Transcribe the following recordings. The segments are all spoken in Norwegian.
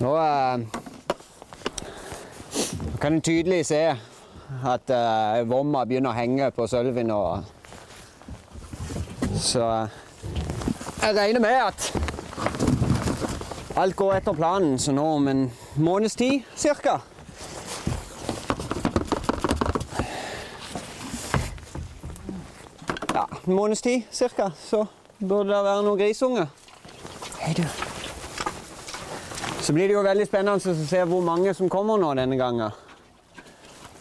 Nå eh, kan en tydelig se at eh, vomma begynner å henge på sølven. nå. så eh, jeg regner med at alt går etter planen. Så nå om en måneds tid cirka en måneds tid cirka, så burde det være noen grisunger. Hei, du. Så blir det jo veldig spennende å se hvor mange som kommer nå denne gangen.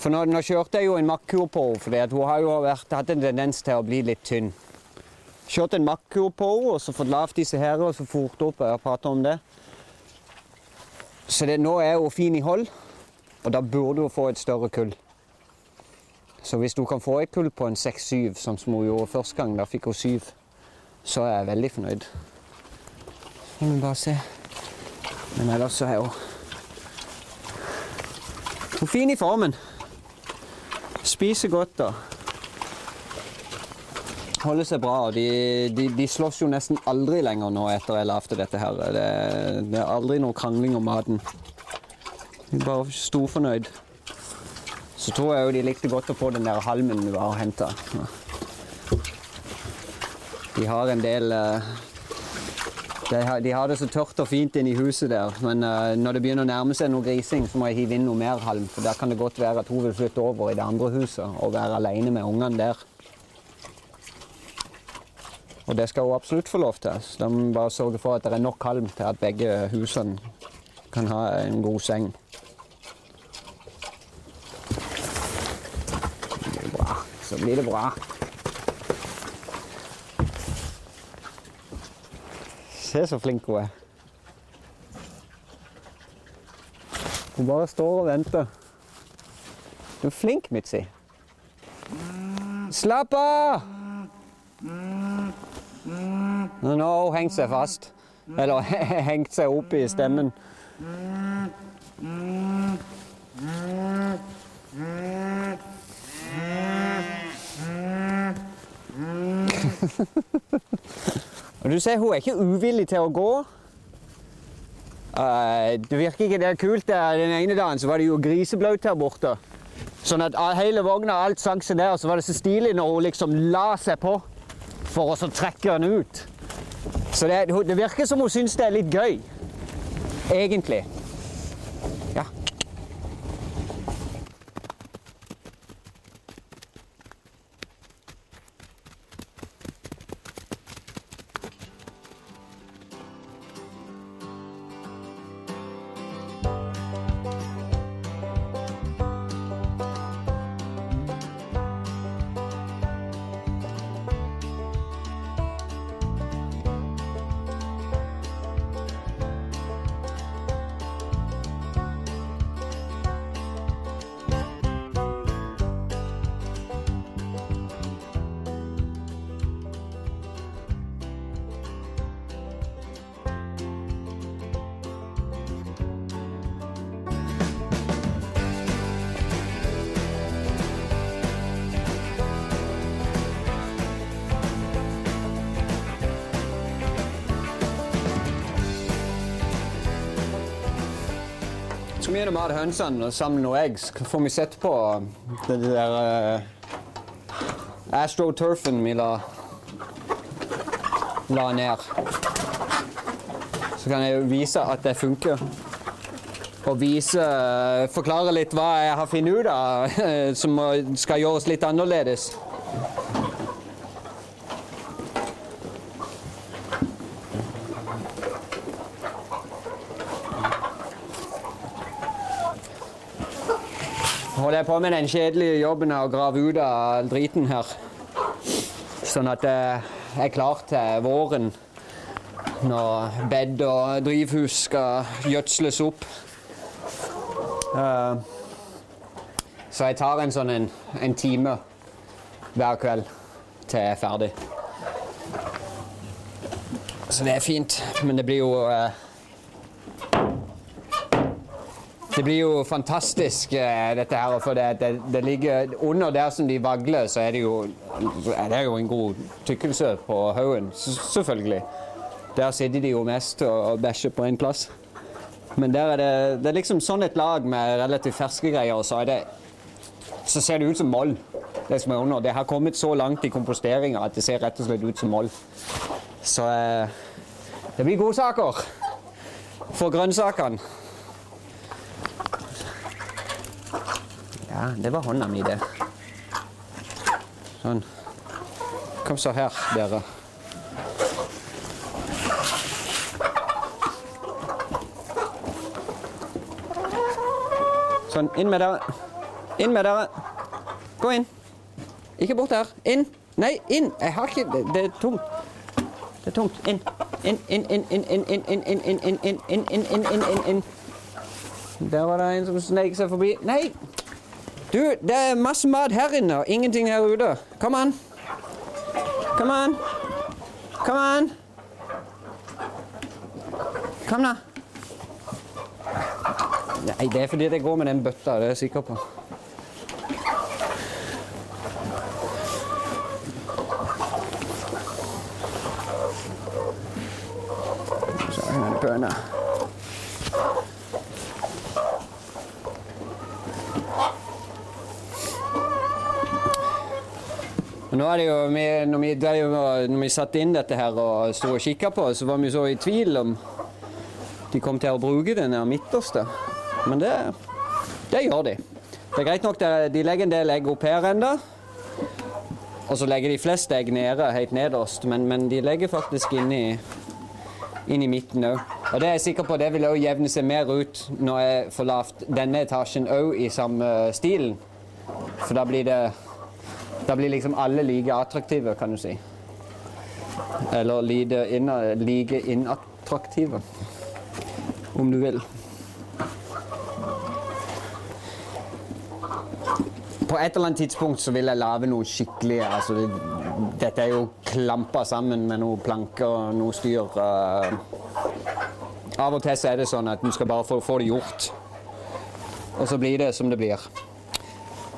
For nå, nå kjørte jeg jo en makkur på henne, for hun har jo vært, hatt en tendens til å bli litt tynn. Kjørte en makkur på henne, og så fått lavt disse her, og så fort opp. Jeg har om det. Så det, nå er hun fin i hold, og da burde hun få et større kull. Så hvis hun kan få et kull på en 6-7, som hun gjorde første gang, da fikk hun 7, så er jeg veldig fornøyd. Så må vi bare se. Men ellers så er hun Hun er fin i formen. Spiser godt og holder seg bra. og De, de, de slåss jo nesten aldri lenger nå etter jeg lagde dette her. Det, det er aldri noe krangling om maten. De er bare storfornøyd. Så tror jeg jo de likte godt å få den der halmen vi har henta. De har en del eh, de har, de har det så tørt og fint inni huset der, men uh, når det begynner å nærme seg noe grising, så må jeg hive inn noe mer halm. For der kan det godt være at hun vil flytte over i det andre huset og være alene med ungene der. Og det skal hun absolutt få lov til. Så da må vi bare sørge for at det er nok halm til at begge husene kan ha en god seng. Så blir det bra. Se så flink hun er. Hun bare står og venter. Du er flink, Mitzi. Slapp av! Nå har hun hengt seg fast. Eller hengt seg opp i stemmen. Og du ser, hun er ikke uvillig til å gå. Uh, det virker ikke det er kult. der. Den ene dagen så var det jo griseblaut her borte. Sånn at hele vogna og alt sank seg ned, og så var det så stilig når hun liksom la seg på for å så trekke den ut. Så det, det virker som hun syns det er litt gøy. Egentlig. Så mye de hadde hønsene og sammen noen noe egg, så får vi sett på det der uh, astroturfen vi la, la ned. Så kan jeg vise at det funker. Og vise, eh, forklare litt hva jeg har funnet ut av som skal gjøres litt annerledes. Holder jeg på med den kjedelige jobben av å grave ut av driten her. Sånn at jeg er klar til våren når bed og drivhus skal gjødsles opp. Eh, Så jeg tar en sånn en, en time hver kveld til jeg er ferdig. Så det er fint, men det blir jo eh, Det blir jo fantastisk, eh, dette her. For det, det, det ligger under der som de vagler, så er det jo, er jo en god tykkelse på haugen. Selvfølgelig. Der sitter de jo mest og bæsjer på én plass. Men der er det, det er liksom sånn et lag med relativt ferske greier, og så, det, så ser det ut som moll. Det som er under. Det har kommet så langt i komposteringa at det ser rett og slett ut som moll. Så eh, det blir godsaker for grønnsakene. Ja, det var hånda mi, det. Sånn. Kom så her, dere. Sånn, inn med dere. Inn med dere. Gå inn. Ikke bort her. Inn. Nei, inn. Jeg har ikke Det, det er tungt. Det er tungt. Inn. Inn, inn, inn, inn, inn, inn, inn, inn, inn, inn, inn, inn, inn, inn, inn. Der var det en som sneik seg forbi. Nei! Du, det er masse mat her inne og ingenting her ute. Kom an. Kom an. Kom an. Kom, da. Nei, det er fordi det går med den bøtta, det er jeg sikker på. Så er det en bønne. Og Nå er det jo, vi, når, vi, drev, når vi satte inn dette her og sto og kikka på, så var vi så i tvil om de kom til å bruke den midterste. Men det, det gjør de. Det er greit nok, de legger en del egg opp her ennå. Og så legger de flest egg nede, helt nederst, men, men de legger faktisk inn i, inn i midten òg. Og det er jeg sikker på, det vil òg jevne seg mer ut når jeg får lavt denne etasjen òg i samme stilen. For da blir det Da blir liksom alle like attraktive, kan du si. Eller like inattraktive, om du vil. På et eller annet tidspunkt så vil jeg lage noe skikkelig altså det, Dette er jo klampa sammen med noen planker og noe styr. eh. av og til så er det sånn at du skal bare få, få det gjort. Og så blir det som det blir.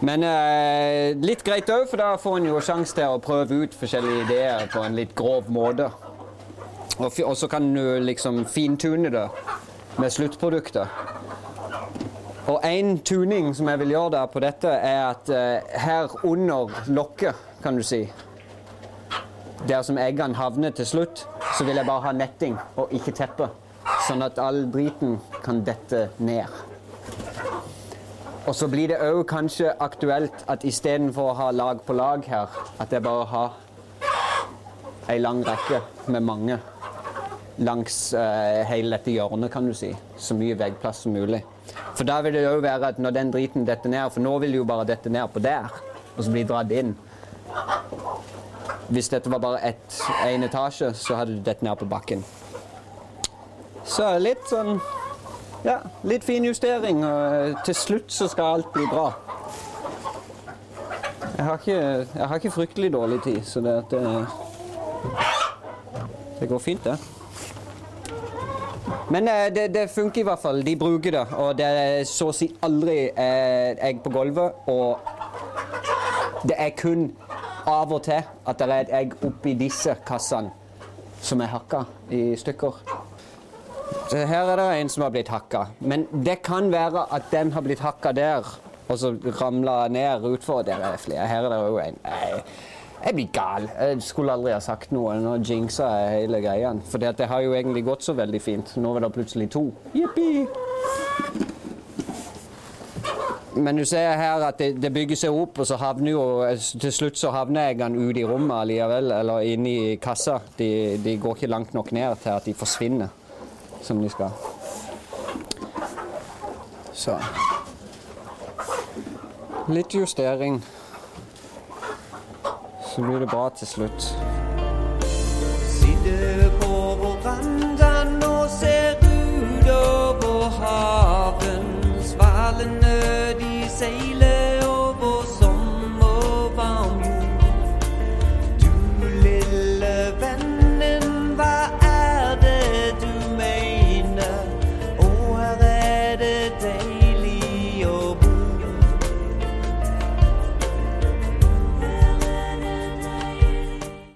Men eh, litt greit òg, for da får en jo sjanse til å prøve ut forskjellige ideer på en litt grov måte. Og, så kan du liksom fintune det med sluttproduktet. Og én tuning som jeg vil gjøre der på dette, er at eh, her under lokket, kan du si Der som eggene havner til slutt, så vil jeg bare ha netting og ikke teppe. Sånn at all driten kan dette ned. Og så blir det òg kanskje aktuelt at istedenfor å ha lag på lag her, at jeg bare har ei lang rekke med mange langs eh, hele dette hjørnet, kan du si. Så mye veggplass som mulig. For da vil det òg være at når den driten detter ned, for nå vil det jo bare dette ned på der, og så blir dratt inn. Hvis dette var bare en etasje, så hadde det dette ned på bakken. Så litt sånn Ja, litt fin justering, og eh, til slutt så skal alt bli bra. Jeg har ikke, jeg har ikke fryktelig dårlig tid, så det, at det, det går fint, det. Men eh, det, det funker i hvert fall. De bruker det. Og det er så å si aldri eh, egg på gulvet. Og det er kun av og til at det er et egg oppi disse kassene som er hakka i stykker. Så her er det en som har blitt hakka. Men det kan være at den har blitt hakka der, og så ramla ned utfor. Der er det flere. Her er det òg en. Jeg blir gal. Jeg skulle aldri ha sagt noe. Nå jinxa jeg hele greia. For det har jo egentlig gått så veldig fint. Nå var det plutselig to. Jippi! Men du ser her at det, det bygger seg opp, og så havner jo til slutt så havner den ute i rommet likevel, eller inne i kassa. De, de går ikke langt nok ned til at de forsvinner som de skal. Så Litt justering. Så blir det bra til slutt.